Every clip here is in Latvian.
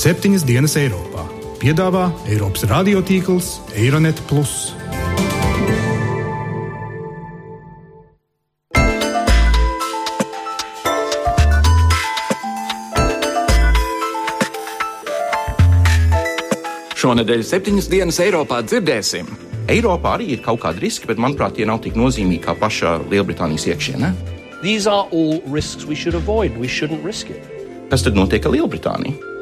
septiņas dienas Eiropā. Piedāvā Eiropas radiotīkls Eironet. Šonadēļ septiņas dienas Eiropā dzirdēsim. Eiropā arī ir kaut kādi riski, bet manuprāt, tie nav tik nozīmīgi kā pašā Lielbritānijas iekšienē. These are all risks we should avoid. We shouldn't risk it. Kas tad notiek ar Lielbritāniju?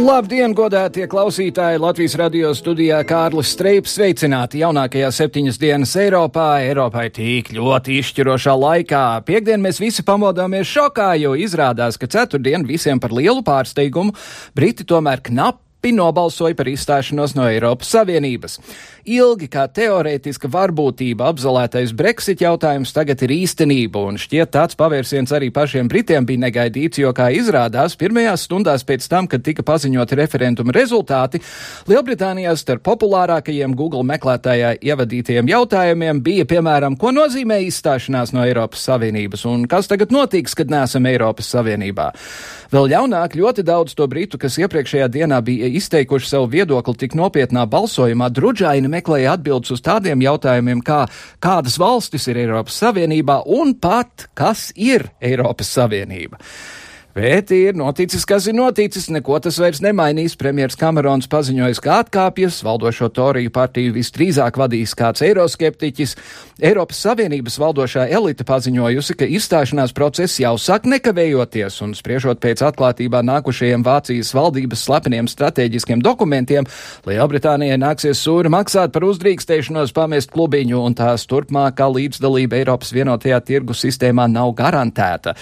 Labdien, godētie klausītāji! Latvijas radio studijā Kārlis Streips sveicināti jaunākajā septiņas dienas Eiropā, Eiropai tīk ļoti izšķirošā laikā. Piektdien mēs visi pamodāmies šokā, jo izrādās, ka ceturtdien visiem par lielu pārsteigumu Briti tomēr knapi Lapi nobalsoja par izstāšanos no Eiropas Savienības. Ilgi kā teorētiska varbūtība apzolētais Brexit jautājums tagad ir īstenība, un šķiet tāds pavērsiens arī pašiem Britiem bija negaidīts, jo, kā izrādās, pirmajās stundās pēc tam, kad tika paziņoti referenduma rezultāti, Lielbritānijā starp populārākajiem Google meklētājā ievadītajiem jautājumiem bija, piemēram, ko nozīmē izstāšanās no Eiropas Savienības, un kas tagad notiks, kad neesam Eiropas Savienībā. Vēl ļaunāk, ļoti daudz to britu, kas iepriekšējā dienā bija izteikuši savu viedokli tik nopietnā balsojumā, drudžaini meklēja atbildes uz tādiem jautājumiem, kā kādas valstis ir Eiropas Savienībā un pat kas ir Eiropas Savienība. Bet ir noticis, kas ir noticis, neko tas vairs nemainīs. Premjeras Kamerons paziņoja, ka atkāpjas, valdošo Toriju partiju visdrīzāk vadīs kāds eiroskeptiķis. Eiropas Savienības valdošā elite paziņojusi, ka izstāšanās process jau sāk nekavējoties, un spriežot pēc atklātībā nākušajiem Vācijas valdības slepeniem strateģiskiem dokumentiem, Lielbritānijai nāksies sūri maksāt par uzdrīkstēšanos pamest klubiņu, un tās turpmākā līdzdalība Eiropas vienotajā tirgu sistēmā nav garantēta.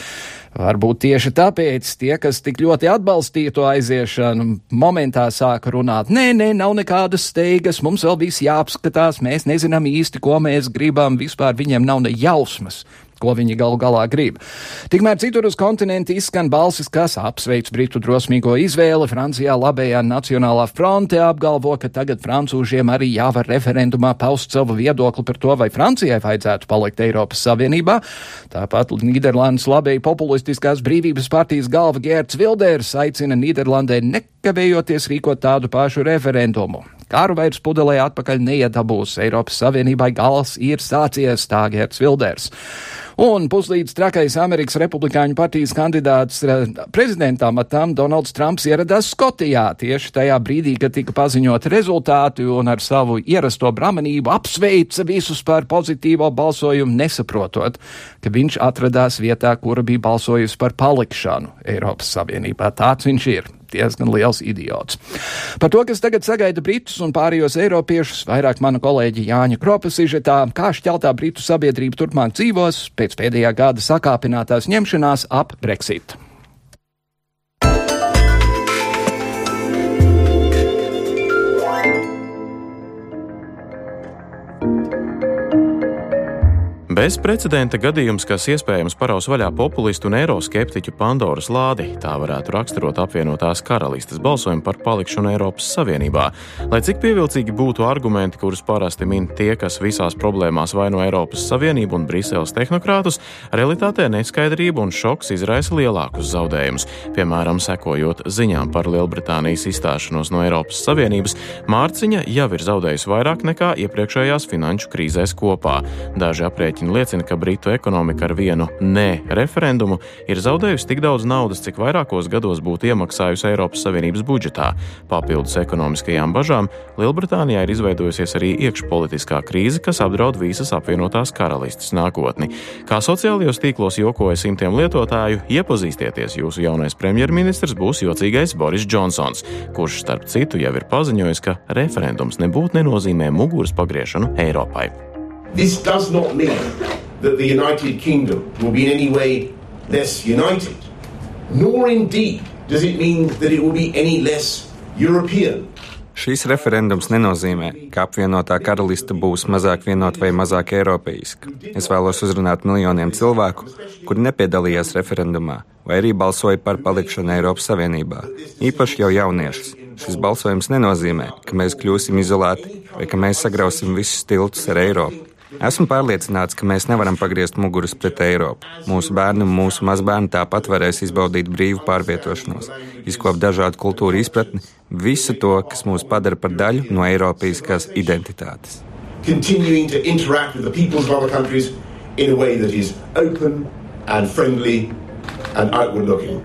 Varbūt tieši tāpēc tie, kas tik ļoti atbalstīja to aiziešanu, momentā sāka runāt: nē, nē, nav nekādas steigas, mums vēl viss jāapskatās, mēs nezinām īsti, ko mēs gribam, vispār viņiem nav ne jausmas ko viņi galu galā grib. Tikmēr citur uz kontinenta izskan balsis, kas apsveic Britu drosmīgo izvēli. Francijā labējā Nacionālā fronte apgalvo, ka tagad francūžiem arī jāvar referendumā paust savu viedokli par to, vai Francijai vajadzētu palikt Eiropas Savienībā. Tāpat Nīderlandes labēji populistiskās brīvības partijas galva Gērts Vilders aicina Nīderlandē nekavējoties rīkot tādu pašu referendumu. Kāru vairs pudelē atpakaļ neiedabūs. Eiropas Savienībai gals ir sācies, tā Gērts Vilders. Un puslīdz trakais Amerikas Republikāņu partijas kandidāts eh, prezidentā matam Donalds Trumps ieradās Skotijā tieši tajā brīdī, kad tika paziņoti rezultāti un ar savu ierasto bramanību apsveica visus par pozitīvo balsojumu, nesaprotot, ka viņš atradās vietā, kura bija balsojusi par palikšanu Eiropas Savienībā. Tāds viņš ir diezgan liels idiots. Par to, kas tagad sagaida Britus un pārējos Eiropiešus, vairāk mana kolēģi Jāņa Kropa sižetā, kā šķeltā Britu sabiedrība turpmāk dzīvos pēc pēdējā gada sakāpinātās ņemšanās ap Brexit. Bezprecedenta gadījums, kas iespējams paraus vaļā populistu un eiroskeptiķu Pandoras lādi, tā varētu raksturot apvienotās karalistes balsojumu par palikšanu Eiropas Savienībā. Lai cik pievilcīgi būtu argumenti, kurus parasti min tie, kas visās problēmās vaino Eiropas Savienību un Briseles tehnokrātus, realitātē neskaidrība un šoks izraisa lielākus zaudējumus. Piemēram, sekojot ziņām par Lielbritānijas izstāšanos no Eiropas Savienības, Mārciņa jau ir zaudējusi vairāk nekā iepriekšējās finanšu krīzēs kopā. Daži aprēķini aprēķini liecina, ka Britu ekonomika ar vienu nē referendumu ir zaudējusi tik daudz naudas, cik vairākos gados būtu iemaksājusi Eiropas Savienības budžetā. Papildus ekonomiskajām bažām Lielbritānijā ir izveidojusies arī iekšpolitiskā krīze, kas apdraud visas apvienotās karalistes nākotni. Kā sociālajos tīklos jokoja simtiem lietotāju, iepazīstieties, jūsu jaunais premjerministrs būs jocīgais Boris Džonsons, kurš starp citu jau ir paziņojis, ka referendums nebūtu nenozīmē muguras pagriešanu Eiropai. This does not mean that the United Kingdom will be in any way less united, nor indeed does it mean that it will be any less European. Šīs referendums nenozīmē, ka apvienotā karaliste būs mazāk vienota vai mazāk eiropeiska. Es vēlos uzrunāt miljoniem cilvēku, kuri nepiedalījās referendumā vai arī balsoja par palikšanu Eiropas Savienībā, īpaši jau jauniešus. Šis balsojums nenozīmē, ka mēs kļūsim izolēti vai ka mēs sagrausim visus tiltus ar Eiropu. Esmu pārliecināts, ka mēs nevaram pagriezt muguras pret Eiropu. Mūsu bērni un mūsu mazbērni tāpat varēs izbaudīt brīvu pārvietošanos, izkopt dažādu kultūru izpratni, visu to, kas mūs padara par daļu no Eiropiskās identitātes. Continuing to interact with the peoples of other countries in a way that is open and friendly and outward looking.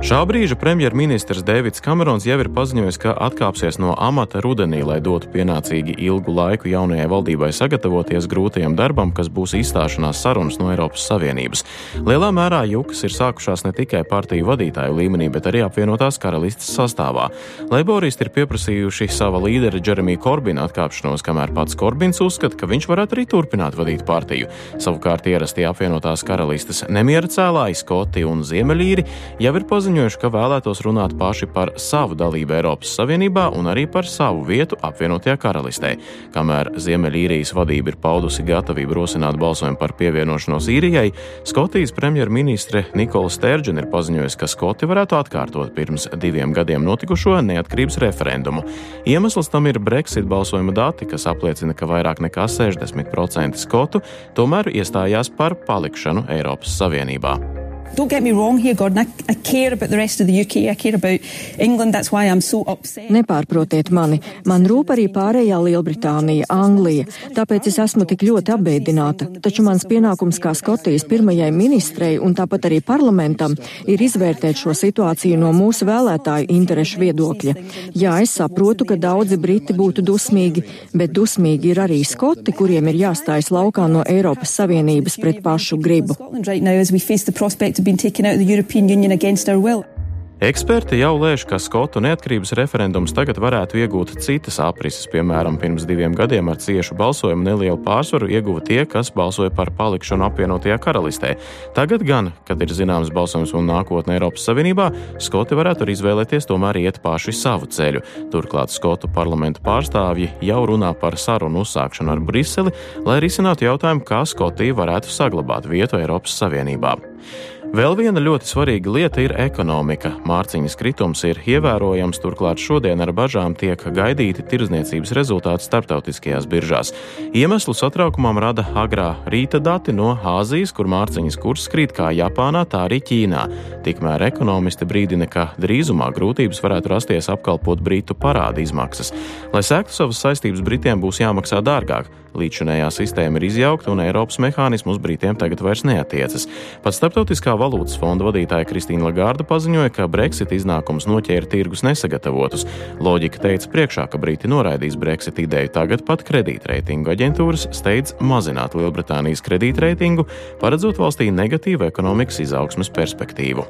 Šā brīža premjerministrs Deivids Kamerons jau ir paziņojis, ka atkāpsies no amata rudenī, lai dotu pienācīgi ilgu laiku jaunajai valdībai sagatavoties grūtajam darbam, kas būs izstāšanās sarunas no Eiropas Savienības. Lielā mērā jukas ir sākušās ne tikai partiju vadītāju līmenī, bet arī apvienotās karalistes sastāvā. Leiboristi ir pieprasījuši sava līdera Džeremija Korbina atkāpšanos, kamēr pats Korbins uzskata, ka viņš varētu arī turpināt vadīt partiju. Savukārt ierastie apvienotās karalistes nemiera cēlāji Skoti un Ziemeļīri jau ir paziņojuši, paziņojuši, ka vēlētos runāt paši par savu dalību Eiropas Savienībā un arī par savu vietu apvienotajā karalistē. Kamēr Ziemeļīrijas vadība ir paudusi gatavību rosināt balsojumu par pievienošanos īrijai, Skotijas premjerministre Nikola Stērģena ir paziņojusi, ka Skoti varētu atkārtot pirms diviem gadiem notikušo neatkarības referendumu. Iemesls tam ir Brexit balsojuma dati, kas apliecina, ka vairāk nekā 60% skotu tomēr iestājās par palikšanu Eiropas Savienībā. Don't get me wrong here, Gordon. I, I care about the rest of the UK. I care about England. That's why I'm so upset. Nepārprotiet mani. Man rūp arī pārējā Lielbritānija, Anglija. Tāpēc es esmu tik ļoti apbēdināta. Taču mans pienākums kā Skotijas pirmajai ministrei un tāpat arī parlamentam ir izvērtēt šo situāciju no mūsu vēlētāju interešu viedokļa. Jā, es saprotu, ka daudzi briti būtu dusmīgi, bet dusmīgi ir arī skoti, kuriem ir jāstājas laukā no Eiropas Savienības pret pašu gribu to been taken out of the European Union against our will. Eksperti jau lēš, ka Skotu neatkarības referendums tagad varētu iegūt citas aprises. Piemēram, pirms diviem gadiem ar ciešu balsojumu nelielu pārsvaru ieguva tie, kas balsoja par palikšanu apvienotajā karalistē. Tagad gan, kad ir zināms balsojums un nākotne Eiropas Savienībā, Skoti varētu arī izvēlēties tomēr iet paši savu ceļu. Turklāt Skotu parlamenta pārstāvji jau runā par sarunu uzsākšanu ar Briseli, lai risinātu jautājumu, kā Skotija varētu saglabāt vietu Eiropas Savienībā. Vēl viena ļoti svarīga lieta ir ekonomika. Mārciņas kritums ir ievērojams, turklāt šodien ar bažām tiek gaidīti tirzniecības rezultāti starptautiskajās biržās. Iemeslu satraukumam rada agrā rīta dati no Āzijas, kur mārciņas kurs krīt kā Japānā, tā arī Ķīnā. Tikmēr ekonomisti brīdina, ka drīzumā grūtības varētu rasties apkalpot Britu parādu izmaksas. Lai sektu savas saistības, Britiem būs jāmaksā dārgāk. Līdzinējā sistēma ir izjaukta un Eiropas mehānismu uz Britiem tagad vairs neatiecas. Pat Starptautiskā valūtas fonda vadītāja Kristīna Lagarda paziņoja, ka Brexit iznākums noķēra tirgus nesagatavotus. Loģika teica priekšā, ka Briti noraidīs Brexit ideju. Tagad pat kredītreitingu aģentūras steidz mazināt Lielbritānijas kredītreitingu, paredzot valstī negatīvu ekonomikas izaugsmas perspektīvu.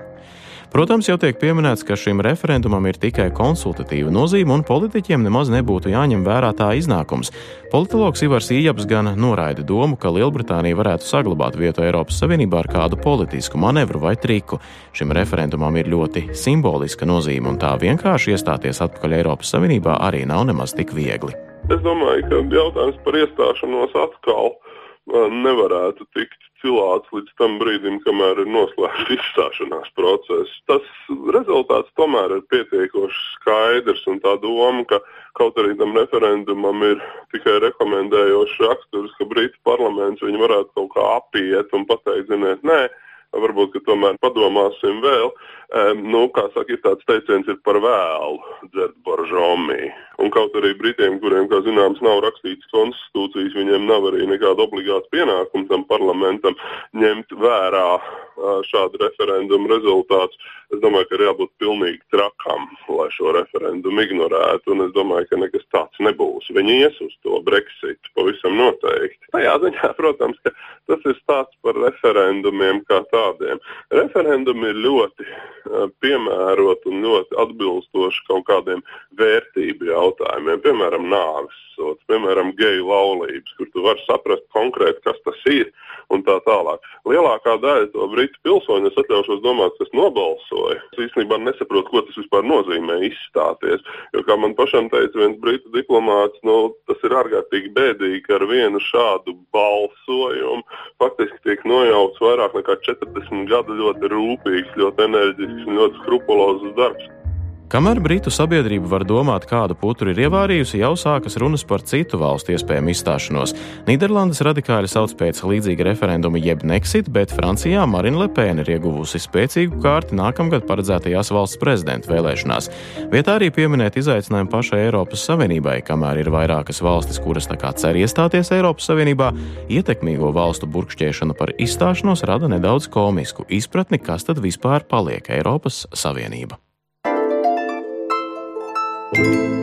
Protams, jau tiek pieminēts, ka šim referendumam ir tikai konsultatīva nozīme, un politiķiem nemaz nebūtu jāņem vērā tā iznākums. Politologs Ivars Ījaps gan noraida domu, ka Lielbritānija varētu saglabāt vietu Eiropas Savienībā ar kādu politisku manevru vai triku. Šim referendumam ir ļoti simboliska nozīme, un tā vienkārši iestāties atpakaļ Eiropas Savienībā arī nav nemaz tik viegli. Es domāju, ka jautājums par iestāšanos atkal uh, nevarētu tikt cilāts līdz tam brīdim, kamēr ir noslēgts izstāšanās process. Tas rezultāts tomēr ir pietiekoši skaidrs un tā doma, ka kaut arī tam referendumam ir tikai rekomendējošs raksturs, ka Brītu parlaments viņu varētu kaut kā apiet un pateikt, ziniet, nē, varbūt tomēr padomāsim vēl. Um, nu, kā saka, ir tāds teiciens, ir par vēlu dzert boržomī. Un kaut arī Britiem, kuriem, kā zināms, nav rakstīts konstitūcijas, viņiem nav arī nekāda obligāta pienākuma tam parlamentam ņemt vērā šādu referendumu rezultātus. Es domāju, ka ir jābūt pilnīgi trakam, lai šo referendumu ignorētu. Un es domāju, ka nekas tāds nebūs. Viņi ies uz to Brexit pavisam noteikti. Tajā ziņā, protams, ka tas ir stāsts par referendumiem kā tādiem. Referendumi ir ļoti piemērot un ļoti atbilstoši kaut kādiem vērtību jautājumiem, piemēram, nāves sots, piemēram, geju laulības, kur tu vari saprast konkrēti, kas tas ir un tā tālāk. Lielākā daļa to britu pilsoņu, es atļaušos domāt, kas nobalsoja, es īstenībā nesaprotu, ko tas vispār nozīmē izstāties. Jo, kā man pašam teica viens britu diplomāts, nu, tas ir ārkārtīgi bēdīgi, ka ar vienu šādu balsojumu faktiski tiek nojauts vairāk nekā 40 gadu ļoti rūpīgs, ļoti enerģisks nicht nur skrupellos darbs. Kamēr Britu sabiedrība var domāt, kādu putru ir ievārījusi, jau sākas runas par citu valstu iespējamu izstāšanos. Nīderlandes radikāļi sauc pēc līdzīga referenduma jeb Nexit, bet Francijā Marina Lepēna ir ieguvusi spēcīgu kārti nākamgad paredzētajās valsts prezidenta vēlēšanās. Vietā arī pieminēt izaicinājumu pašai Eiropas Savienībai, kamēr ir vairākas valstis, kuras tā kā cer iestāties Eiropas Savienībā, ietekmīgo valstu burkšķiešana par izstāšanos rada nedaudz komisku izpratni, kas tad vispār paliek Eiropas Savienība. Música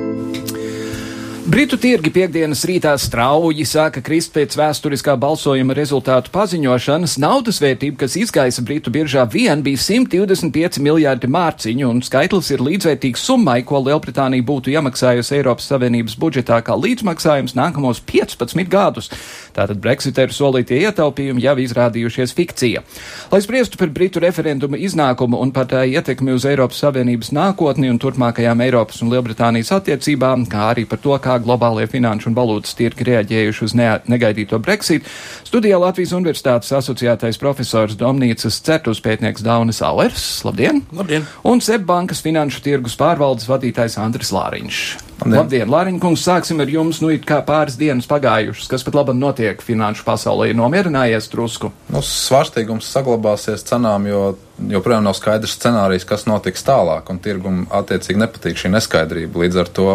Britu tirgi piekdienas rītā strauji sāka krist pēc vēsturiskā balsojuma rezultātu paziņošanas. Naudas vērtība, kas izgaisa Britu biržā vien, bija 125 miljārdi mārciņu, un skaitlis ir līdzvērtīgs summai, ko Lielbritānija būtu iemaksājusi Eiropas Savienības budžetā kā līdzmaksājums nākamos 15 gadus. Tātad Brexiteru solītie ietaupījumi jau izrādījušies fikcija. Lai spriestu par Britu referendumu iznākumu un par tā ietekmi uz Eiropas Savienības nākotni un turpmākajām Eiropas un Lielbritānijas attiecībām, kā arī par to, kā globālie finanšu un valūtas tirgi reaģējuši uz ne negaidīto Brexit, studijā Latvijas Universitātes asociētais profesors Domnīcas Certus pētnieks Daunis Auers. Labdien! Labdien! Un Sebbankas finanšu tirgus pārvaldes vadītājs Andris Lāriņš. Labdien. Labdien, Lāriņkungs, sāksim ar jums, nu it kā pāris dienas pagājušas, kas pat labam notiek finanšu pasaulē, nomierinājies drusku. Nu, svārstīgums saglabāsies cenām, jo joprojām nav skaidrs scenārijs, kas notiks tālāk, un tirgum attiecīgi nepatīk šī neskaidrība. Līdz ar to,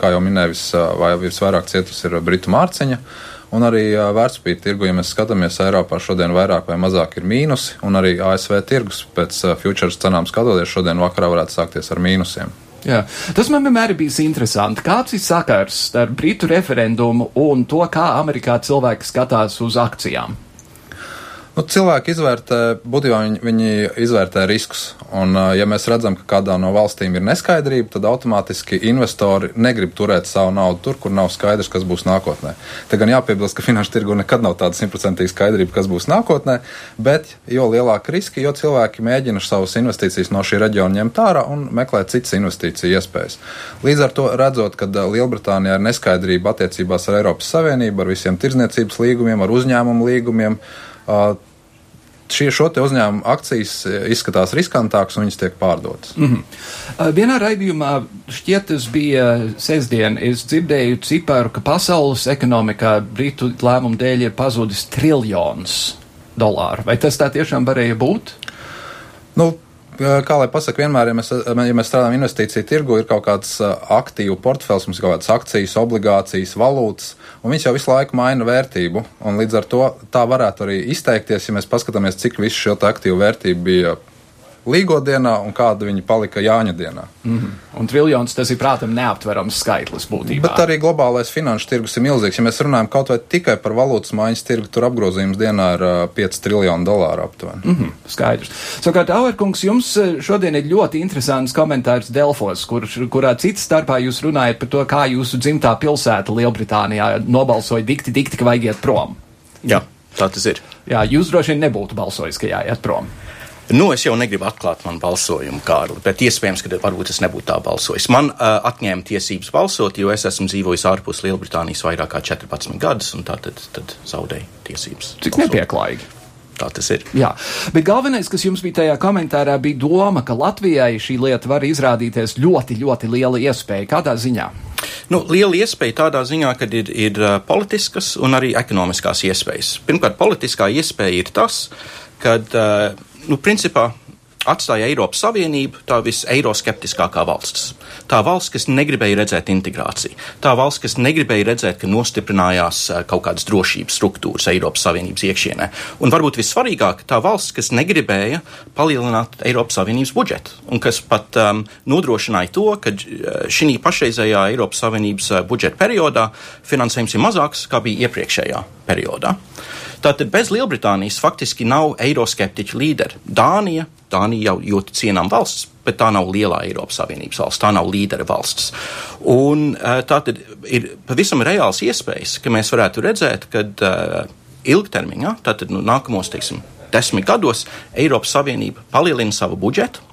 kā jau minēju, vis, vai visvairāk cietus ir Britu mārciņa. Un arī vērtspapīra tirgu, ja mēs skatāmies, Eiropā šodien vairāk vai mazāk ir mīnusi, un arī ASV tirgus pēc futures cenām skatoties, šodien vakarā varētu sākties ar mīnusiem. Jā. Tas man vienmēr ir bijis interesanti. Kāds ir sakars starp Britu referendumu un to, kā Amerikā cilvēki skatās uz akcijām? Nu, cilvēki izvērtē, būtībā viņi, viņi izvērtē riskus. Un, ja mēs redzam, ka kādā no valstīm ir neskaidrība, tad automātiski investori negrib turēt savu naudu tur, kur nav skaidrs, kas būs nākotnē. Te gan jāpiebilst, ka finanšu tirgu nekad nav tāda simtprocentīga skaidrība, kas būs nākotnē, bet jo lielāka riska, jo cilvēki mēģina savas investīcijas no šī reģiona ņemt ārā un meklēt citas investīciju iespējas. Līdz ar to redzot, ka Lielbritānijā ir neskaidrība attiecībās ar Eiropas Savienību, ar visiem tirdzniecības līgumiem, ar uzņēmumu līgumiem, šie šo uzņēmumu akcijas izskatās riskantākas un viņas tiek pārdotas. Mm -hmm. Vienā raidījumā, šķiet, tas bija sestdien, es dzirdēju ciparu, ka pasaules ekonomikā Britu lēmumu dēļ ir pazudis triljons dolāru. Vai tas tā tiešām varēja būt? Nu, kā lai pasakā, vienmēr, ja mēs, ja mēs strādājam investīciju tirgu, ir kaut kāds aktīvu portfels, mums ir kaut kādas akcijas, obligācijas, valūtas un viņš jau visu laiku maina vērtību. Līdz ar to tā varētu arī izteikties, ja mēs paskatāmies, cik visu šo aktīvu vērtību bija Līgo dienā un kāda viņa palika Jāņa dienā. Mm -hmm. Un triljons tas ir, prātam, neaptverams skaitlis būtībā. Bet arī globālais finanšu tirgus ir milzīgs. Ja mēs runājam kaut vai tikai par valūtas maiņas tirgu, tur apgrozījums dienā ir uh, 5 triljoni dolāru aptuveni. Mm -hmm. Skaidrs. Savukārt, Auerkungs, jums šodien ir ļoti interesants komentārs Delfos, kur, kurā cits starpā jūs runājat par to, kā jūsu dzimtā pilsēta Lielbritānijā nobalsoja dikti, dikti, ka vajag iet prom. Jā, tā tas ir. Jā, jūs droši vien nebūtu balsojis, ka jāiet prom. Nu, es jau negribu atklāt manu balsojumu, Kārli, bet iespējams, ka varbūt es nebūtu tā balsojis. Man uh, atņēma tiesības balsot, jo es esmu dzīvojis ārpus Lielbritānijas vairāk kā 14 gadus, un tā tad, tad zaudēju tiesības. Cik balsot. nepieklājīgi. Tā tas ir. Jā, bet galvenais, kas jums bija tajā komentārā, bija doma, ka Latvijai šī lieta var izrādīties ļoti, ļoti liela iespēja. Kādā ziņā? Nu, liela iespēja tādā ziņā, ka ir, ir politiskas un arī ekonomiskās iespējas. Pirmkārt, politiskā iespēja ir tas, ka uh, nu, principā atstāja Eiropas Savienību tā viseiroskeptiskākā valsts. Tā valsts, kas negribēja redzēt integrāciju, tā valsts, kas negribēja redzēt, ka nostiprinājās eh, kaut kādas drošības struktūras Eiropas Savienības iekšienē. Un varbūt vissvarīgāk, tā valsts, kas negribēja palielināt Eiropas Savienības budžetu un kas pat um, nodrošināja to, ka eh, šī pašreizējā Eiropas Savienības eh, budžeta periodā finansējums ir mazāks kā bija iepriekšējā periodā. Tātad bez Lielbritānijas faktiski nav eiroskeptiķu līderi. Dānija, Dānija jau ļoti cienām valsts, bet tā nav lielā Eiropas Savienības valsts, tā nav līdera valsts. Un e, tā tad ir pavisam reāls iespējas, ka mēs varētu redzēt, ka uh, ilgtermiņā, tātad nu, nākamos, teiksim, desmit gados Eiropas Savienība palielina savu budžetu,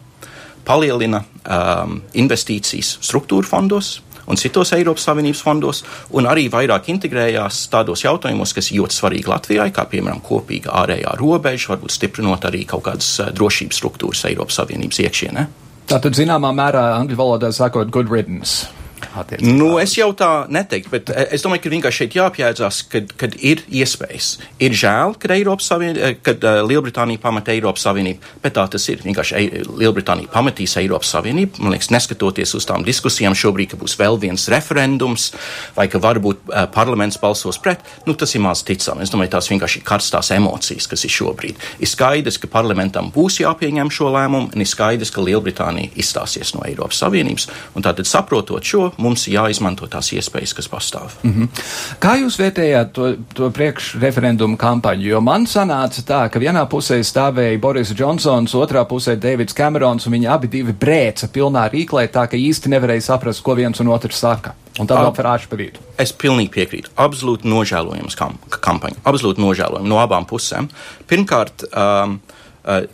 palielina um, investīcijas struktūra fondos, un citos Eiropas Savienības fondos, un arī vairāk integrējās tādos jautājumos, kas ļoti svarīgi Latvijai, kā piemēram kopīga ārējā robeža, varbūt stiprinot arī kaut kādas drošības struktūras Eiropas Savienības iekšienē. Tātad, zināmā mērā, angļu valodā sakot, good riddance. Nu, es jau tā neteiktu, bet eh, es domāju, ka vienkārši šeit jāapjēdzās, kad, kad ir iespējas. Ir žēl, kad, Savien... Eh, kad uh, Lielbritānija pameta Eiropas Savienību, bet tā tas ir. Vienkārši Lielbritānija pametīs Eiropas Savienību. Man liekas, neskatoties uz tām diskusijām šobrīd, ka būs vēl viens referendums vai ka varbūt uh, parlaments balsos pret, nu, tas ir maz ticami. Es domāju, tās vienkārši ir karstās emocijas, kas ir šobrīd. Ir skaidrs, ka parlamentam būs jāpieņem šo lēmumu, un ir skaidrs, ka Lielbritānija izstāsies no Eiropas Savienības. Un tātad saprotot šo, mums jāizmanto tās iespējas, kas pastāv. Mm -hmm. Kā jūs vērtējāt to, to priekšreferendumu kampaņu? Jo man sanāca tā, ka vienā pusē stāvēja Boris Džonsons, otrā pusē Deivids Kamerons, un viņi abi divi brēca pilnā rīklē, tā ka īsti nevarēja saprast, ko viens un otrs saka. Un tad vēl frāžu pa vidu. Es pilnīgi piekrītu. Absolūti nožēlojams kam kampaņa. Absolūti nožēlojama no abām pusēm. Pirmkārt, um,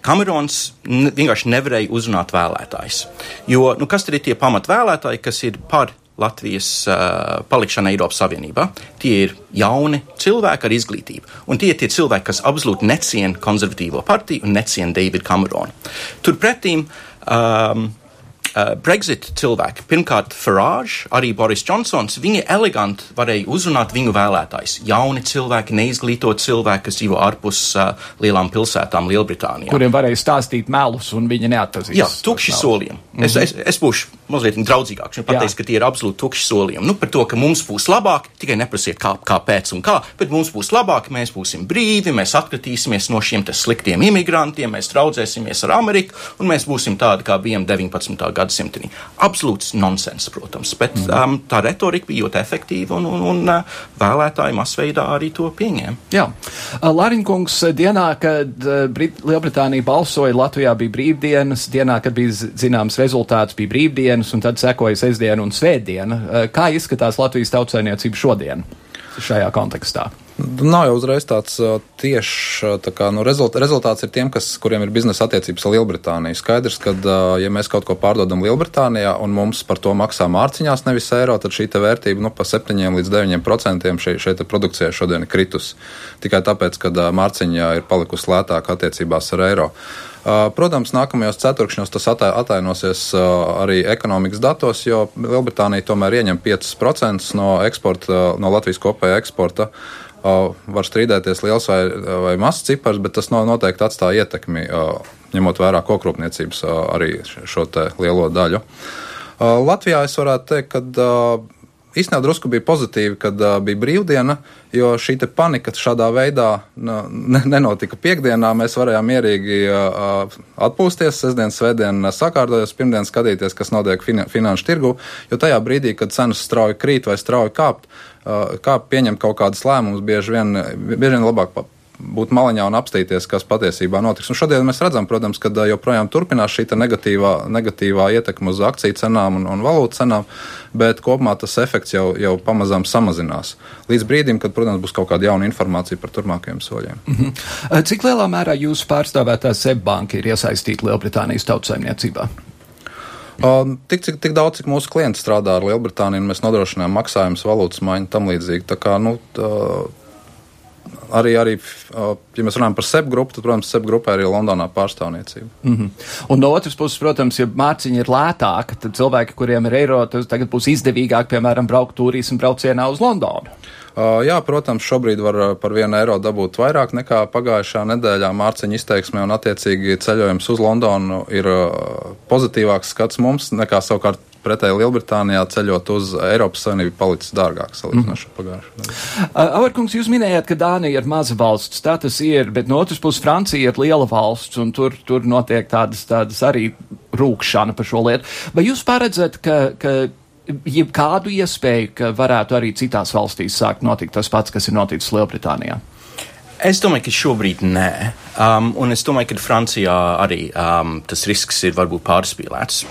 Kamerons uh, vienkārši nevarēja uzrunāt vēlētājus. Jo nu, kas ir tie pamatvēlētāji, kas ir par Latvijas uh, palikšanu Eiropas Savienībā? Tie ir jauni cilvēki ar izglītību. Un tie ir tie cilvēki, kas absolūti neciena konservatīvo partiju un neciena Davidu Kameronu. Turpretīm um, uh, Brexit cilvēki, pirmkārt Farage, arī Boris Johnsons, viņi eleganti varēja uzrunāt viņu vēlētājus. Jauni cilvēki, neizglītoti cilvēki, kas dzīvo ārpus uh, lielām pilsētām Lielbritānijā. Kuriem varēja stāstīt melus un viņi neatpazīst. Jā, tukši solījumi. Mm -hmm. es, es, es būšu mazliet draudzīgāks un pateiks, ka tie ir absolūti tukši solījumi. Nu, par to, ka mums būs labāk, tikai neprasiet kā, kāpēc un kā, bet mums būs labāk, mēs būsim brīvi, mēs atkritīsimies no šiem sliktiem imigrantiem, mēs draudzēsimies ar Ameriku un mēs būsim tādi, kā bijām 19 gadsimtenī. Absolūts nonsens, protams, bet mm. um, tā retorika bija ļoti efektīva un, un, un uh, vēlētāji masveidā arī to pieņēma. Jā, uh, Lāriņkungs, dienā, kad uh, Brit Lielbritānija balsoja, Latvijā bija brīvdienas, dienā, kad bija zināms rezultāts, bija brīvdienas, un tad sekoja sestdiena un svētdiena. Uh, kā izskatās Latvijas tautsainiecība šodien šajā kontekstā? Nav jau uzreiz tāds tiešs tā kā, nu, rezult, rezultāts ir tiem, kas, kuriem ir biznesa attiecības ar Lielbritāniju. Skaidrs, ka, ja mēs kaut ko pārdodam Lielbritānijā un mums par to maksā mārciņās, nevis eiro, tad šī vērtība nu, pa 7 līdz 9 procentiem šeit, šeit produkcijai šodien ir kritus. Tikai tāpēc, ka mārciņā ir palikusi lētāka attiecībās ar eiro. Protams, nākamajos ceturkšņos tas atainosies arī ekonomikas datos, jo Lielbritānija tomēr ieņem 5% no, eksporta, no Latvijas kopējā eksporta var strīdēties liels vai, vai mazs cipars, bet tas noteikti atstāja ietekmi, ņemot vērā kokrūpniecības arī šo lielo daļu. Latvijā es varētu teikt, ka īstenībā drusku bija pozitīvi, kad uh, bija brīvdiena, jo šī panika šādā veidā nu, ne, nenotika piekdienā. Mēs varējām mierīgi uh, atpūsties, sestdien, svētdien sakārtoties, pirmdien skatīties, kas notiek fin finanšu tirgu, jo tajā brīdī, kad cenas strauji krīt vai strauji kāpt, uh, kā pieņemt kaut kādas lēmumus, bieži vien, bieži vien labāk būt maliņā un apstīties, kas patiesībā notiks. Un šodien mēs redzam, protams, ka joprojām turpinās šī negatīvā, negatīvā ietekme uz akciju cenām un, un valūtu cenām, bet kopumā tas efekts jau, jau pamazām samazinās. Līdz brīdim, kad, protams, būs kaut kāda jauna informācija par turpmākajiem soļiem. Mm -hmm. Cik lielā mērā jūsu pārstāvētā SEB banka ir iesaistīta Lielbritānijas tautsaimniecībā? Tik, cik, tik daudz, cik mūsu klienti strādā ar Lielbritāniju, mēs nodrošinām maksājumus, valūtas maiņu tam līdzīgi. Tā kā, nu, tā, arī, arī, ja mēs runājam par SEP grupu, tad, protams, SEP grupā ir arī Londonā pārstāvniecība. Mm -hmm. Un no otras puses, protams, ja mārciņa ir lētāka, tad cilvēki, kuriem ir eiro, tagad būs izdevīgāk, piemēram, braukt turismu braucienā uz Londonu. Uh, jā, protams, šobrīd var par vienu eiro dabūt vairāk nekā pagājušā nedēļā mārciņa izteiksmē, un attiecīgi ceļojums uz Londonu ir uh, pozitīvāks skats mums nekā savukārt pretēji Lielbritānijā ceļot uz Eiropas Savienību palicis dārgāk salīdzinoši mm. pagājušajā gadā. Avarkungs, jūs minējāt, ka Dānija ir maza valsts, tā tas ir, bet no otras puses Francija ir liela valsts, un tur, tur notiek tādas, tādas arī rūkšana par šo lietu. Vai jūs paredzat, ka, ka jebkādu iespēju, ka varētu arī citās valstīs sākt notikt tas pats, kas ir noticis Lielbritānijā? Es domāju, ka šobrīd nē. Um, un es domāju, ka Francijā arī um, tas risks ir varbūt pārspīlēts.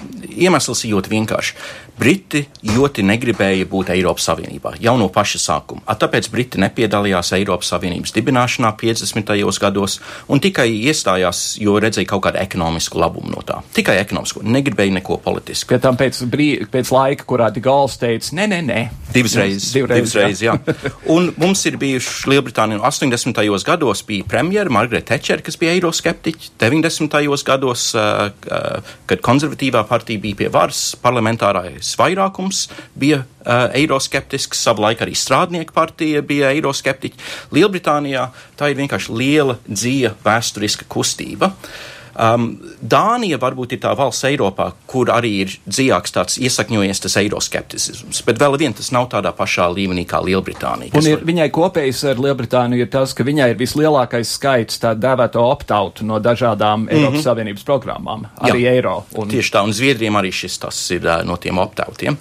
Iemesls ir ļoti vienkāršs. Briti ļoti negribēja būt Eiropas Savienībā jau no paša sākuma. A, tāpēc Briti nepiedalījās Eiropas Savienības dibināšanā 50. gados un tikai iestājās, jo redzēja kaut kādu ekonomisku labumu no tā. Tikai ekonomisku, negribēja neko politisku. Pēc tam pēc, brī, pēc laika, kurā Di Gauls teica, nē, nē, nē. Divas reizes. Divreiz, divas reizes jā. un mums ir bijuši Lielbritānija 80. gados bija premjera Margarita Thatcher, kas bija eiroskeptiķi. 90. gados, uh, uh, kad konservatīvā partija bija pie varas, parlamentārais lielākais vairākums bija uh, eiroskeptisks, savulaik arī strādnieku partija bija eiroskeptiķi. Lielbritānijā tā ir vienkārši liela dzīva vēsturiska kustība. Uh, Um, Dānija varbūt ir tā valsts Eiropā, kur arī ir dziļāks tāds iesakņojies tas eiroskepticisms, bet vēl vien tas nav tādā pašā līmenī kā Lielbritānija. Un ir, var... viņai kopējs ar Lielbritāniju ir tas, ka viņai ir vislielākais skaits tā dēvēto opt-out no dažādām mm -hmm. Eiropas Savienības programmām, arī Jā, eiro. Un... Tieši tā, un Zviedriem arī šis tas ir uh, no tiem opt-outiem.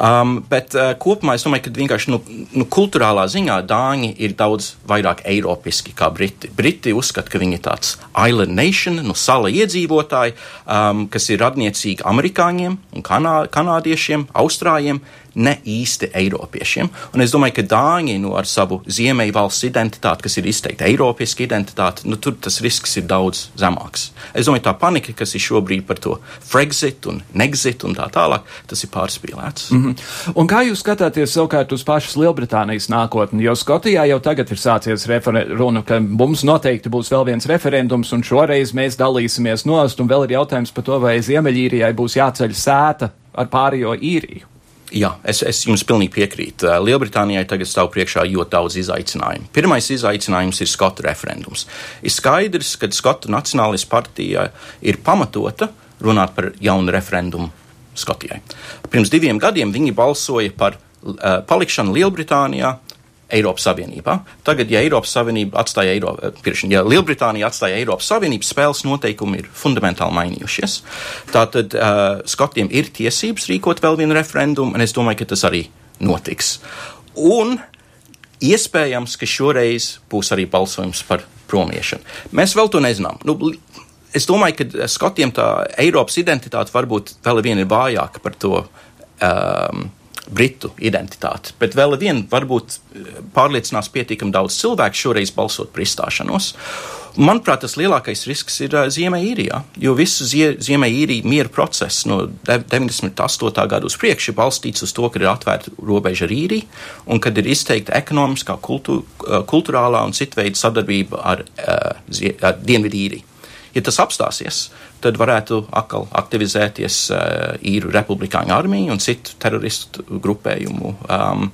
Um, bet uh, kopumā es domāju, ka vienkārši nu, nu, kultūrālā ziņā Dāņi ir daudz vairāk eiropiski kā Briti. Briti uzskata, ka viņi ir tāds island nation, nu, sala iedzīvotāji, um, kas ir radniecīgi amerikāņiem kanā, kanādiešiem, austrāļiem, ne īsti eiropiešiem. Un es domāju, ka Dāņi nu, ar savu ziemeļu valsts identitāti, kas ir izteikti eiropiešu identitāti, nu, tur tas risks ir daudz zemāks. Es domāju, tā panika, kas ir šobrīd par to Frexit un Nexit un tā tālāk, tas ir pārspīlēts. Mm -hmm. Un kā jūs skatāties savukārt uz pašas Lielbritānijas nākotni? Jo Skotijā jau tagad ir sācies runa, ka mums noteikti būs vēl viens referendums, un šoreiz mēs dalīsimies nost, un vēl ir jautājums par to, vai Ziemeļīrijai būs jāceļ sēta ar pārējo īriju. Jā, es, es jums pilnīgi piekrītu. Lielbritānijai tagad stāv priekšā ļoti daudz izaicinājumu. Pirmais izaicinājums ir Skotu referendums. Ir skaidrs, ka Skotu Nacionālistu partija ir pamatota runāt par jaunu referendumu Skotijai. Pirms diviem gadiem viņi balsoja par uh, palikšanu Lielbritānijā Eiropas Savienībā. Tagad, ja Eiropas Savienība atstāja Eiropu, ja Lielbritānija atstāja Eiropas Savienību, spēles noteikumi ir fundamentāli mainījušies. Tātad uh, Skotiem ir tiesības rīkot vēl vienu referendumu, un es domāju, ka tas arī notiks. Un iespējams, ka šoreiz būs arī balsojums par promiešanu. Mēs vēl to nezinām. Nu, es domāju, ka Skotiem tā Eiropas identitāte varbūt vēl viena ir vājāka par to. Um, britu identitāti. Bet vēl vien varbūt eh, pārliecinās pietiekami daudz cilvēku šoreiz balsot par izstāšanos. Manuprāt, tas lielākais risks ir uh, Ziemeļīrijā, jo visu zie, Ziemeļīriju mieru procesu no 98. gada uz priekšu ir balstīts uz to, ka ir atvērta robeža ar īriju un kad ir izteikta ekonomiskā, kultu, uh, kultūrālā un citveida sadarbība ar, uh, ar Dienvidīriju. Ja tas apstāsies, tad varētu atkal aktivizēties uh, īru republikāņu armija un citu teroristu grupējumu. Um,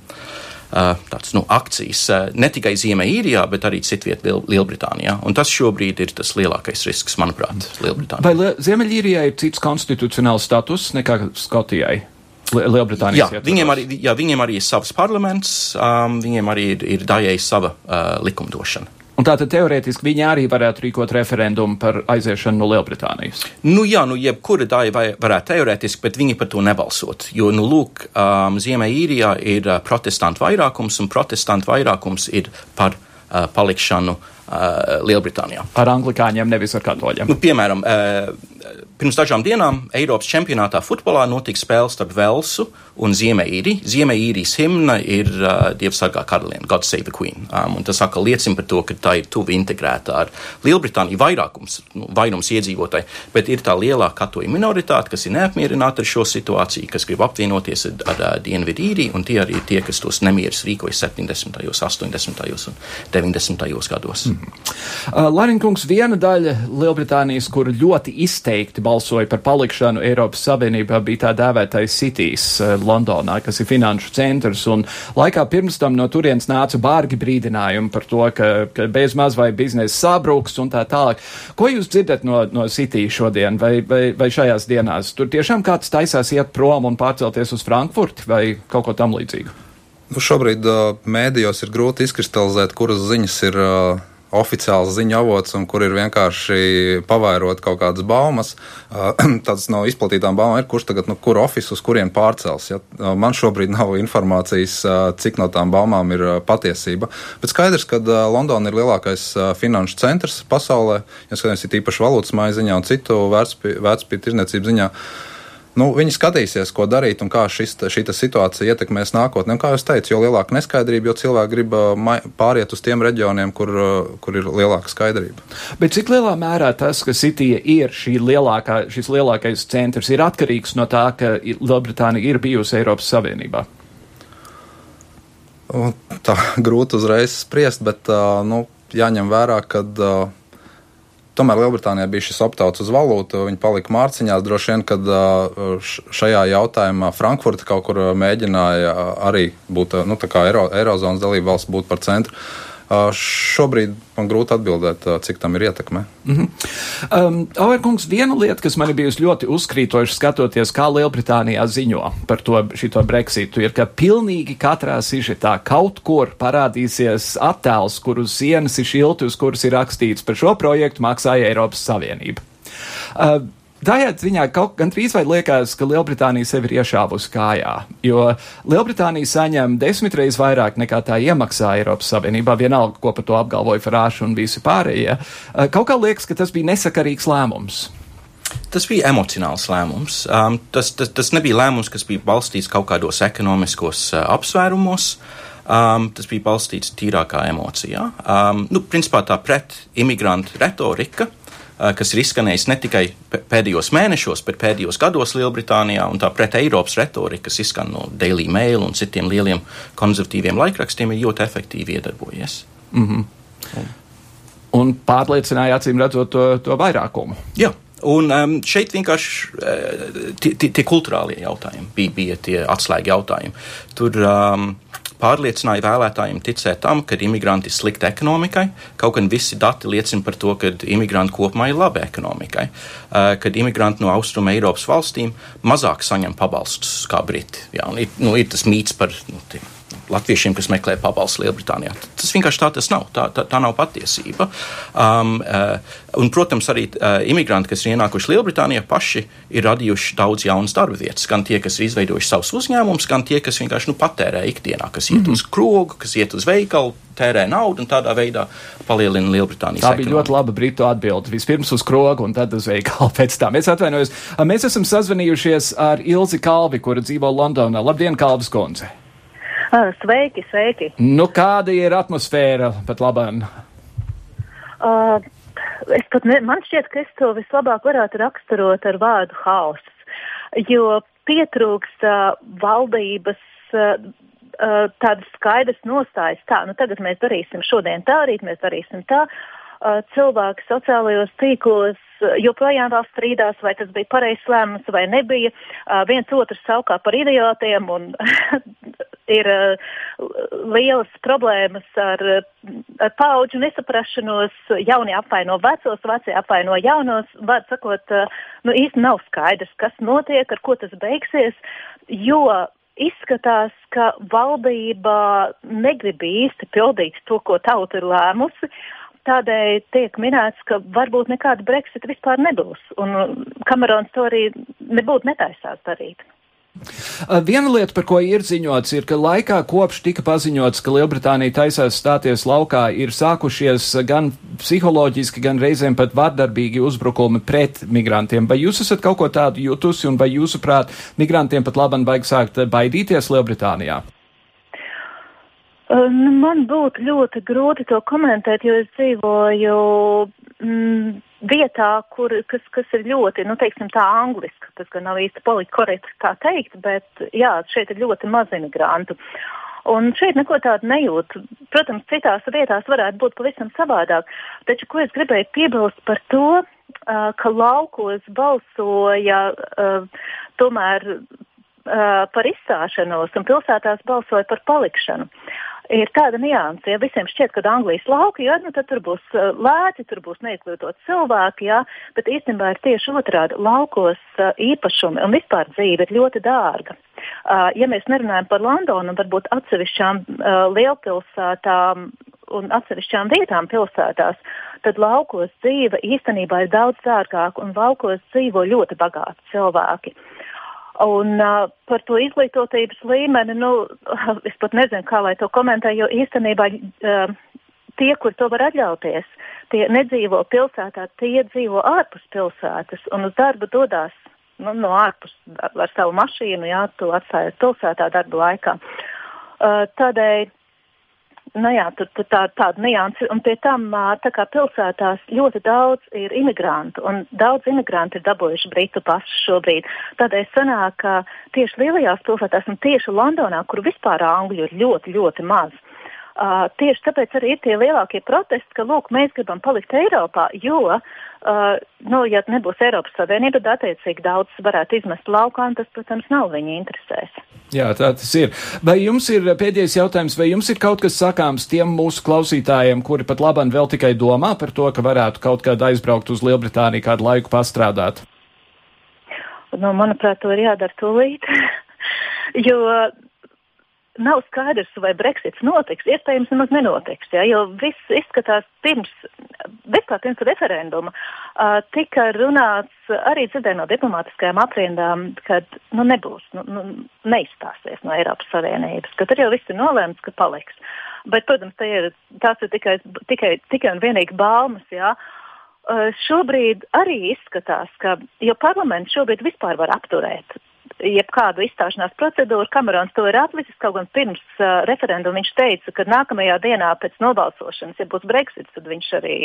Uh, tāds, nu, akcijas uh, ne tikai Ziemeļīrijā, bet arī citvietā Liel Lielbritānijā. Un tas šobrīd ir tas lielākais risks, manuprāt, Lielbritānijā. Vai Liel Ziemeļīrijai ir cits konstitucionāls status nekā Skotijai? Lielbritānijas jā, viņiem arī, jā, viņiem arī ir savs parlaments, um, viņiem arī ir, ir daļai sava uh, likumdošana. Un tātad teorētiski viņi arī varētu rīkot referendumu par aiziešanu no Lielbritānijas. Nu jā, nu jebkura daļa varētu teorētiski, bet viņi par to nebalsot. Jo, nu lūk, um, Ziemeļīrijā ir protestantu vairākums, un protestantu vairākums ir par uh, palikšanu uh, Lielbritānijā. Ar anglikāņiem, nevis ar katoļiem. Nu, piemēram, uh, pirms dažām dienām Eiropas čempionātā futbolā notika spēle starp Velsu un Ziemeļīriju. Ziemeļīrijas himna ir uh, Dievs sargā karalieni, God Save the Queen. Um, tas atkal liecina par to, ka tā ir tuvi integrēta ar Lielbritāniju vairākums, nu, vairums iedzīvotāji, bet ir tā lielā katoļu minoritāte, kas ir neapmierināta ar šo situāciju, kas grib apvienoties ar, ar, ar Dienvidīriju, un tie arī ir tie, kas tos nemierus rīkoja 70., 80. un 90. gados. Mm. Uh, Larinkungs, viena daļa Lielbritānijas, kur ļoti izteikti balsoja par palikšanu Eiropas Savienībā, bija tā dēvētais Cities uh, Londonā, kas ir finanšu centrs, un laikā pirms tam no turienes nāca bārgi brīdinājumi par to, ka, ka bez maz vai biznesa sabruks un tā tālāk. Ko jūs dzirdat no, no City šodien vai, vai, vai šajās dienās? Tur tiešām kāds taisās iet prom un pārcelties uz Frankfurti vai kaut ko tam līdzīgu? Nu, šobrīd uh, mēdījos ir grūti izkristalizēt, kuras ziņas ir uh, oficiāls ziņu avots un kur ir vienkārši pavairot kaut kādas baumas. Tāds no izplatītām baumām ir, kurš tagad, nu, kur ofisu uz kurien pārcels. Ja? Man šobrīd nav informācijas, cik no tām baumām ir patiesība. Bet skaidrs, ka Londona ir lielākais finanšu centrs pasaulē, ja skatāmies īpaši valūtas maiziņā un citu vērtspapīra tirniecības ziņā. Nu, viņi skatīsies, ko darīt un kā šis, šī situācija ietekmēs nākotnē. Un, kā jau teicu, jo lielāka neskaidrība, jo cilvēki grib pāriet uz tiem reģioniem, kur, kur ir lielāka skaidrība. Bet cik lielā mērā tas, ka Sitija ir šī lielākā, šis lielākais centrs, ir atkarīgs no tā, ka Lielbritānija ir bijusi Eiropas Savienībā? Tā grūti uzreiz spriest, bet nu, jāņem vērā, ka tomēr Lielbritānijā bija šis optauts uz valūtu, viņi palika mārciņās. Droši vien, kad šajā jautājumā Frankfurta kaut kur mēģināja arī būt nu, Eiro, Eirozonas dalība valsts būt par centru. Šobrīd man grūti atbildēt, cik tam ir ietekme. Mm -hmm. um, Auerkungs, viena lieta, kas man ir bijusi ļoti uzkrītoša skatoties, kā Lielbritānijā ziņo par to šito Brexitu, ir, ka pilnīgi katrā sižetā kaut kur parādīsies attēls, kur uz sienas ir šilti, uz kuras ir rakstīts par šo projektu maksāja Eiropas Savienība. Uh, Tādā ziņā kaut gan trīs vai liekas, ka Lielbritānija sevi ir iešāvusi kājā, jo Lielbritānija saņem desmitreiz vairāk nekā tā iemaksā Eiropas Savienībā, vienalga, ko par to apgalvoja Farāša un visi pārējie. Eh, kaut kā liekas, ka tas bija nesakarīgs lēmums. Tas bija emocionāls lēmums. Um, tas, tas, tas nebija lēmums, kas bija balstīts kaut kādos ekonomiskos uh, apsvērumos. Um, tas bija balstīts tīrākā emocijā. Um, nu, principā tā pret imigrantu retorika kas ir izskanējis ne tikai pēdējos mēnešos, bet pēdējos gados Lielbritānijā, un tā pret Eiropas retorika, kas izskan no Daily Mail un citiem lieliem konservatīviem laikrakstiem, ir ļoti efektīvi iedarbojies. Mm -hmm. un. un pārliecināja acīm redzot to, to vairākumu. Jā. Un um, šeit vienkārši uh, tie, tie, tie kultūrālie jautājumi bija, bija tie atslēgi jautājumi. Tur um, pārliecināja vēlētājiem ticēt tam, ka imigranti ir slikti ekonomikai, kaut gan visi dati liecina par to, ka imigranti kopumā ir labi ekonomikai, uh, kad imigranti no Austrum Eiropas valstīm mazāk saņem pabalstus kā Briti. Jā, ir, nu, ir tas mīts par nu, tiem latviešiem, kas meklē pabalstu Lielbritānijā. Tas vienkārši tā tas nav. Tā, tā, tā nav patiesība. Um, uh, un, protams, arī uh, imigranti, kas ir ienākuši Lielbritānijā, paši ir radījuši daudz jaunas darba vietas. Gan tie, kas ir izveidojuši savus uzņēmumus, gan tie, kas vienkārši nu, patērē ikdienā, kas iet mm -hmm. uz krogu, kas iet uz veikalu, tērē naudu un tādā veidā palielina Lielbritānijas. Tā bija ekonomiku. ļoti laba britu atbilde. Vispirms uz krogu un tad uz veikalu pēc tam. Es atvainojos. Mēs esam sazvanījušies ar Ilzi Kalvi, kura dzīvo Londonā. Labdien, Kalvis kundze! Ah, sveiki, sveiki. Nu, kāda ir atmosfēra pat labāk? Uh, es pat ne, man šķiet, ka es to vislabāk varētu raksturot ar vārdu hauss, jo pietrūkst uh, valdības. Uh, uh, tādas skaidras nostājas, tā, nu tagad mēs darīsim šodien tā, rīt mēs darīsim tā. Uh, cilvēki sociālajos tīklos joprojām vēl strīdās, vai tas bija pareizs lēmums vai nebija. Uh, viens otru saukā par idiotiem un ir uh, lielas problēmas ar, ar paudžu nesaprašanos. Jaunie apvaino vecos, vecie apvaino jaunos. Var sakot, uh, nu īsti nav skaidrs, kas notiek, ar ko tas beigsies, jo izskatās, ka valdība negrib īsti pildīt to, ko tauta ir lēmusi. Tādēļ tiek minēts, ka varbūt nekāda Brexit vispār nebūs, un Kamerons to arī nebūtu netaisās darīt. Viena lieta, par ko ir ziņots, ir, ka laikā kopš tika paziņots, ka Lielbritānija taisās stāties laukā, ir sākušies gan psiholoģiski, gan reizēm pat vardarbīgi uzbrukumi pret migrantiem. Vai jūs esat kaut ko tādu jutusi, un vai jūsuprāt, migrantiem pat labam vajag sākt baidīties Lielbritānijā? Nu, man būtu ļoti grūti to komentēt, jo es dzīvoju. Mm, vietā, kur, kas, kas ir ļoti, nu, teiksim, tā angliski, tas gan nav īsti politkorekti tā teikt, bet jā, šeit ir ļoti maz imigrantu. Un šeit neko tādu nejūt. Protams, citās vietās varētu būt pavisam savādāk. Taču, ko es gribēju piebilst par to, ka laukos balsoja tomēr par izstāšanos un pilsētās balsoja par palikšanu. Uh, ir tāda nianse. Ja visiem šķiet, ka Anglijas lauki, ja, nu, tad tur būs uh, lēti, tur būs neizglītot cilvēki, ja, bet īstenībā ir tieši otrādi. Laukos uh, īpašumi un vispār dzīve ir ļoti dārga. Uh, ja mēs nerunājam par Londonu, varbūt atsevišķām uh, lielpilsētām un atsevišķām vietām pilsētās, tad laukos dzīve īstenībā ir daudz dārgāka un laukos dzīvo ļoti bagāti cilvēki. Uh, Un uh, par to izglītotības līmeni, nu, es pat nezinu, kā lai to komentēju, jo īstenībā uh, tie, kur to var atļauties, tie nedzīvo pilsētā, tie dzīvo ārpus pilsētas un uz darbu dodas nu, no ārpus ar savu mašīnu, jā, tu atstājies pilsētā darba laikā. Uh, tādēļ Nu jā, tur, tur tā, tāda nianse, un pie tam tā kā pilsētās ļoti daudz ir imigrantu, un daudz imigrantu ir dabūjuši britu pasu šobrīd. Tādēļ sanāk, ka tieši lielajās pilsētās, un tieši Londonā, kur vispār angļu ir ļoti, ļoti maz, uh, Uh, tieši tāpēc arī ir tie lielākie protesti, ka lūk, mēs gribam palikt Eiropā, jo, uh, nu, ja nebūs Eiropas Savienība, tad attiecīgi daudz varētu izmest laukā, un tas, protams, nav viņa interesēs. Jā, tā tas ir. Vai jums ir pēdējais jautājums, vai jums ir kaut kas sakāms tiem mūsu klausītājiem, kuri pat labam vēl tikai domā par to, ka varētu kaut kādā aizbraukt uz Lielbritāniju kādu laiku pastrādāt? Nu, manuprāt, to ir jādara tūlīt. jo nav skaidrs, vai Brexits notiks. Iespējams, nemaz nenotiks, ja, jo viss izskatās pirms, vispār pirms referenduma uh, tika runāts arī dzirdēju no diplomātiskajām aprindām, ka nu, nebūs, nu, nu, neizstāsies no Eiropas Savienības, ka tur jau viss ir nolēmts, ka paliks. Bet, protams, ir, tās ir tikai, tikai, tikai un vienīgi baumas. Ja. Uh, šobrīd arī izskatās, ka, jo parlaments šobrīd vispār var apturēt jebkādu izstāšanās procedūru. Kamerons to ir atlicis, kaut gan pirms uh, referenduma viņš teica, ka nākamajā dienā pēc nobalsošanas, ja būs Brexit, tad viņš arī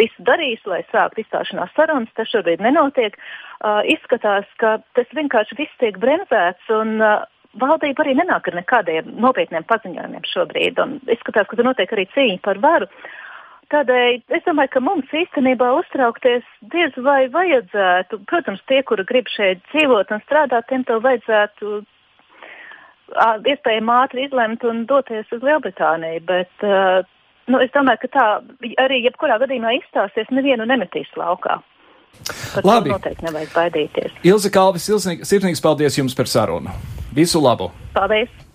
visu darīs, lai sāktu izstāšanās sarunas. Tas šobrīd nenotiek. Uh, izskatās, ka tas vienkārši viss tiek bremzēts un uh, valdība arī nenāk ar nekādiem nopietniem paziņojumiem šobrīd. Un izskatās, ka tur notiek arī cīņa par varu. Uh, Tādēļ es domāju, ka mums īstenībā uztraukties diez vai vajadzētu. Protams, tie, kuri grib šeit dzīvot un strādāt, tiem to vajadzētu iespējami ātri izlemt un doties uz Lielbritāniju. Bet nu, es domāju, ka tā arī jebkurā gadījumā izstāsies, nevienu nemetīs laukā. Par Labi. Noteikti nevajag baidīties. Ilze Kalvis, sirsnīgs paldies jums par sarunu. Visu labu! Paldies!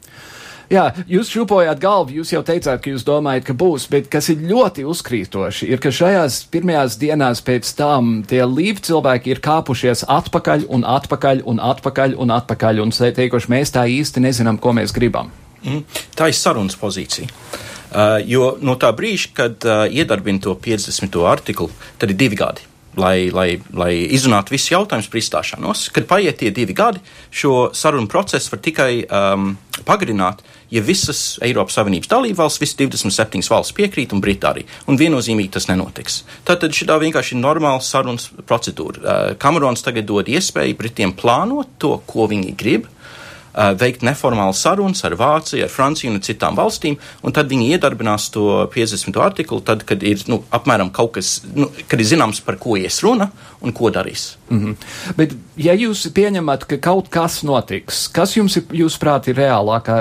Jā, jūs šūpojāt galvu, jūs jau teicāt, ka jūs domājat, ka būs, bet kas ir ļoti uzkrītoši, ir, ka šajās pirmajās dienās pēc tam tie līdzi cilvēki ir kāpušies atpakaļ un atpakaļ un atpakaļ un atpakaļ un teikuši, mēs tā īsti nezinām, ko mēs gribam. Mm, tā ir sarunas pozīcija. Uh, jo no tā brīža, kad uh, iedarbina to 50. artiklu, tad ir divi gadi lai, lai, lai izrunātu visus jautājumus par izstāšanos. Kad paiet tie divi gadi, šo sarunu procesu var tikai um, pagarināt, ja visas Eiropas Savienības dalībvalstis, visas 27 valsts piekrīt un Britānija. Un viennozīmīgi tas nenotiks. Tātad šī vienkārši ir normāla sarunas procedūra. Uh, Kamerons tagad dod iespēju Britiem plānot to, ko viņi grib veikt neformālu sarunas ar Vāciju, ar Franciju un citām valstīm, un tad viņi iedarbinās to 50. artiklu, tad, kad ir nu, apmēram kaut kas, nu, kad ir zināms, par ko ies runa un ko darīs. Mm -hmm. Bet, ja jūs pieņemat, ka kaut kas notiks, kas jums, ir, jūsuprāt, ir reālākā,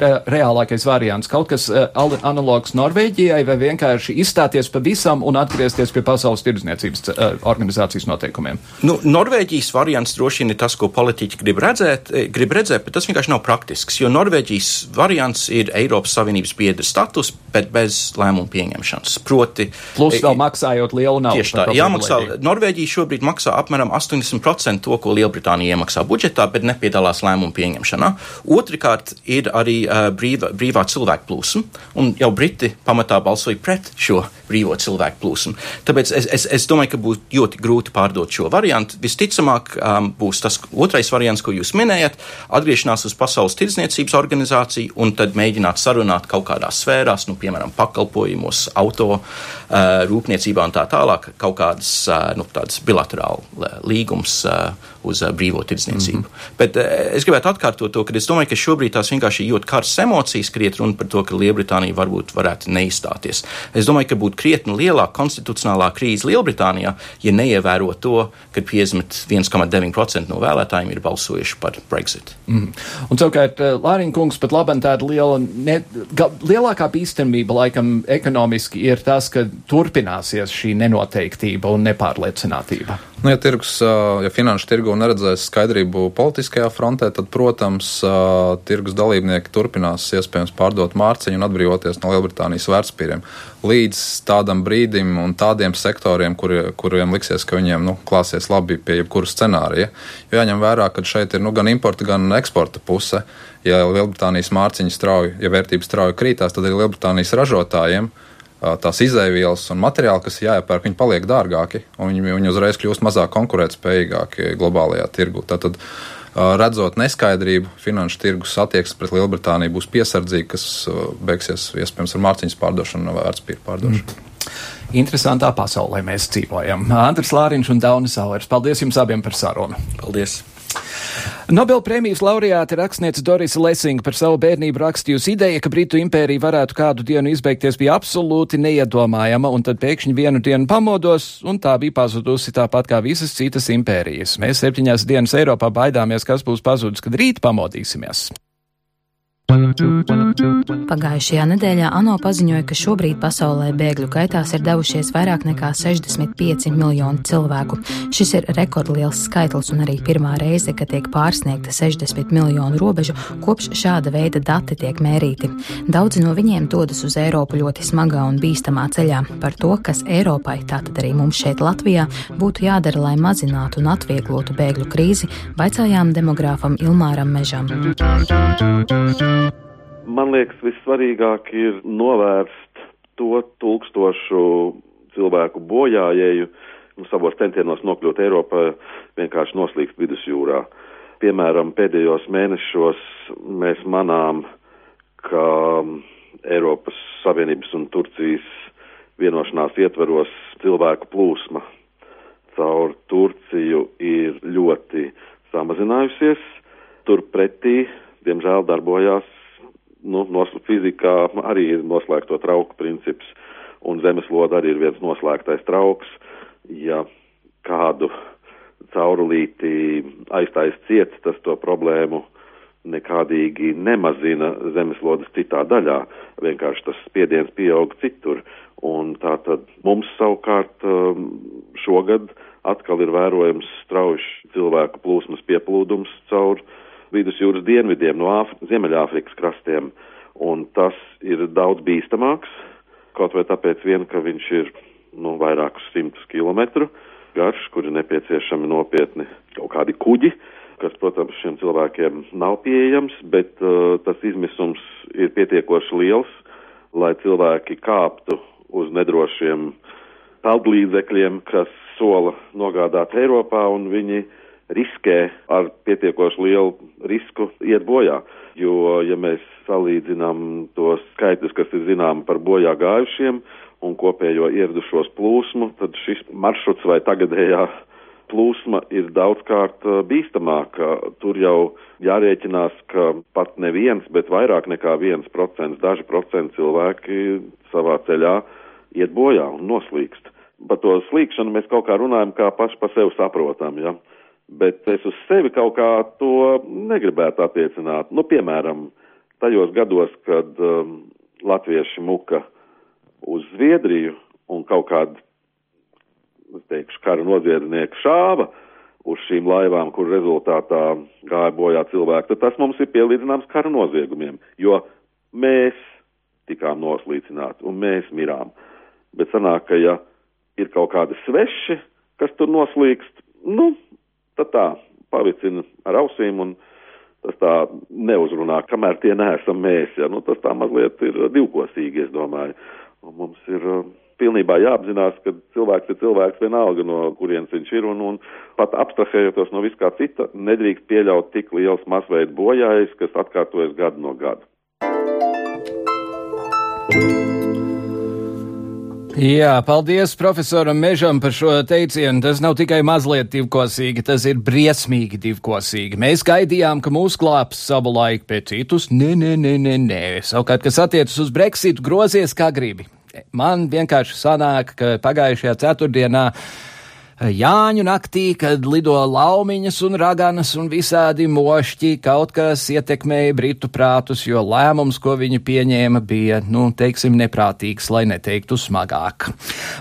re, reālākais variants? Kaut kas uh, analogs Norvēģijai vai vienkārši izstāties pavisam un atgriezties pie Pasaules tirdzniecības uh, organizācijas noteikumiem? Nu, Norvēģijas variants droši vien ir tas, ko politiķi grib redzēt, eh, grib redzēt, bet tas vienkārši nav praktisks, jo Norvēģijas variants ir Eiropas Savienības biedra status, bet bez lēmumu pieņemšanas. Proti, Plus vēl maksājot lielu naudu. Tieši tā, jāmaksā. Norvēģija šobrīd maksā apmēram 80% to, ko Lielbritānija iemaksā budžetā, bet nepiedalās lēmumu pieņemšanā. Otrakārt, ir arī uh, brīva, brīvā cilvēku plūsma, un jau Briti pamatā balsoja pret šo brīvo cilvēku plūsmu. Tāpēc es, es, es domāju, ka būs ļoti grūti pārdot šo variantu. Visticamāk, um, būs tas otrais variants, ko jūs minējat - atgriešanās uz Pasaules tirdzniecības organizāciju un tad mēģināt sarunāt kaut kādās sfērās, nu, piemēram, pakalpojumos, auto rūpniecībā un tā tālāk, kaut kādas uh, nu, tādas bilaterāla līgums uh, uz uh, brīvo tirdzniecību. Mm -hmm. Bet uh, es gribētu atkārtot to, ka es domāju, ka šobrīd tās vienkārši ļoti karstas emocijas, ka iet runa par to, ka Lielbritānija varbūt varētu neizstāties. Es domāju, ka būtu krietni lielāka konstitucionālā krīze Lielbritānijā, ja neievēro to, ka 51,9% no vēlētājiem ir balsojuši par Brexit. Mm -hmm. Un savukārt Lāriņa kungs pat labi tāda liela, ne, ga, lielākā bīstamība laikam ekonomiski ir tas, ka turpināsies šī nenoteiktība un nepārliecinātība. Nu, ja, tirgus, ja finanšu tirgu neredzēs skaidrību politiskajā frontē, tad, protams, tirgus dalībnieki turpinās iespējams pārdot mārciņu un atbrīvoties no Lielbritānijas vērtspīriem. Līdz tādam brīdim un tādiem sektoriem, kuri, kuriem liksies, ka viņiem nu, klāsies labi pie jebkura scenārija. Jo jāņem vērā, ka šeit ir nu, gan importa, gan eksporta puse. Ja Lielbritānijas mārciņa strauji, ja vērtības strauji krītās, tad arī Lielbritānijas ražotājiem tās izēvielas un materiāli, kas jāiepērk, viņi paliek dārgāki un viņi, viņi uzreiz kļūst mazāk konkurētspējīgāki globālajā tirgu. Tātad, redzot neskaidrību, finanšu tirgus attieksme pret Lielbritāniju būs piesardzīga, kas beigsies iespējams ar mārciņas pārdošanu vai vērtspapīra pārdošanu. Mm. Interesantā pasaulē mēs dzīvojam. Andris Lāriņš un Daunis Sauers. Paldies jums abiem par sarunu. Paldies! Nobelpremijas laureāte rakstniece Dorisa Lesinga par savu bērnību rakstījusi ideja, ka Britu impērija varētu kādu dienu izbeigties, bija absolūti neiedomājama, un tad pēkšņi vienu dienu pamodos, un tā bija pazudusi tāpat kā visas citas impērijas. Mēs septiņās dienas Eiropā baidāmies, kas būs pazudis, kad rīt pamodīsimies. Pagājušajā nedēļā ANO paziņoja, ka šobrīd pasaulē bēgļu gaitās ir devušies vairāk nekā 65 miljoni cilvēku. Šis ir rekordliels skaitlis un arī pirmā reize, kad tiek pārsniegta 60 miljonu robežu, kopš šāda veida dati tiek mērīti. Daudzi no viņiem dodas uz Eiropu ļoti smagā un bīstamā ceļā. Par to, kas Eiropai, tātad arī mums šeit Latvijā, būtu jādara, lai mazinātu un atvieglotu bēgļu krīzi, vaicājām demogrāfam Ilmāram Mežam. Man liekas, vissvarīgāk ir novērst to tūkstošu cilvēku bojājēju nu, savos centienos nokļūt Eiropā, vienkārši noslīgt vidusjūrā. Piemēram, pēdējos mēnešos mēs manām, ka Eiropas Savienības un Turcijas vienošanās ietveros cilvēku plūsma caur Turciju ir ļoti samazinājusies. Turpretī, diemžēl, darbojās nu, nos, fizikā arī ir noslēgto trauku princips, un zemesloda arī ir viens noslēgtais trauks. Ja kādu caurulīti aiztais ciet, tas to problēmu nekādīgi nemazina zemeslodes citā daļā, vienkārši tas spiediens pieaug citur. Un tā tad mums savukārt um, šogad atkal ir vērojams strauji cilvēku plūsmas pieplūdums caur uh, vidusjūras dienvidiem, no Āfri Ziemeļāfrikas krastiem, un tas ir daudz bīstamāks, kaut vai tāpēc vien, ka viņš ir nu, vairākus simtus kilometru garš, kur ir nepieciešami nopietni kaut kādi kuģi, kas, protams, šiem cilvēkiem nav pieejams, bet uh, tas izmisums ir pietiekoši liels, lai cilvēki kāptu uz nedrošiem peldlīdzekļiem, kas sola nogādāt Eiropā, un viņi riskē ar pietiekoši lielu risku iet bojā. Jo, ja mēs salīdzinām tos skaitļus, kas ir zināmi par bojā gājušiem un kopējo ieradušos plūsmu, tad šis maršruts vai tagadējā plūsma ir daudzkārt bīstamāka. Tur jau jārēķinās, ka pat neviens, bet vairāk nekā viens procents, daži procenti cilvēki savā ceļā iet bojā un noslīkst. Par to slīkšanu mēs kaut kā runājam, kā paši pa sevi saprotam. Ja? Bet es uz sevi kaut kā to negribētu attiecināt. Nu, piemēram, tajos gados, kad um, latvieši muka uz Zviedriju un kaut kādu, es teikšu, kara noziedznieku šāva uz šīm laivām, kur rezultātā gāja bojā cilvēki, tad tas mums ir pielīdzināms kara noziegumiem, jo mēs tikām noslīcināti un mēs mirām. Bet sanāk, ka ja ir kaut kādi sveši, kas tur noslīkst, nu, tad tā pavicina ar ausīm un tas tā neuzrunā, kamēr tie neesam mēs. Ja? Nu, tas tā mazliet ir divkosīgi, es domāju. Un mums ir uh, pilnībā jāapzinās, ka cilvēks ir cilvēks vienalga, no kurienes viņš ir, un, un pat abstrahējoties no viskā cita, nedrīkst pieļaut tik liels masveidu bojājs, kas atkārtojas gadu no gada. Jā, paldies profesoram Mežam par šo teicienu. Tas nav tikai mazliet divkosīgi, tas ir briesmīgi divkosīgi. Mēs gaidījām, ka mūs glābs savu laiku, bet citus nē, nē, nē, nē, nē. Savukārt, kas attiecas uz Brexitu, grozies kā gribi. Man vienkārši sanāk, ka pagājušajā ceturtdienā Jāņu naktī, kad lido laumiņas un raganas un visādi mošķi, kaut kas ietekmēja britu prātus, jo lēmums, ko viņi pieņēma, bija, nu, teiksim, neprātīgs, lai neteiktu smagāk.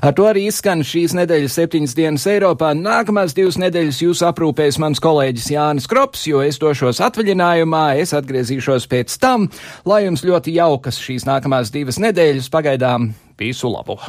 Ar to arī izskan šīs nedēļas septiņas dienas Eiropā. Nākamās divas nedēļas jūs aprūpēs mans kolēģis Jānis Krops, jo es došos atvaļinājumā, es atgriezīšos pēc tam, lai jums ļoti jaukas šīs nākamās divas nedēļas pagaidām visu labu!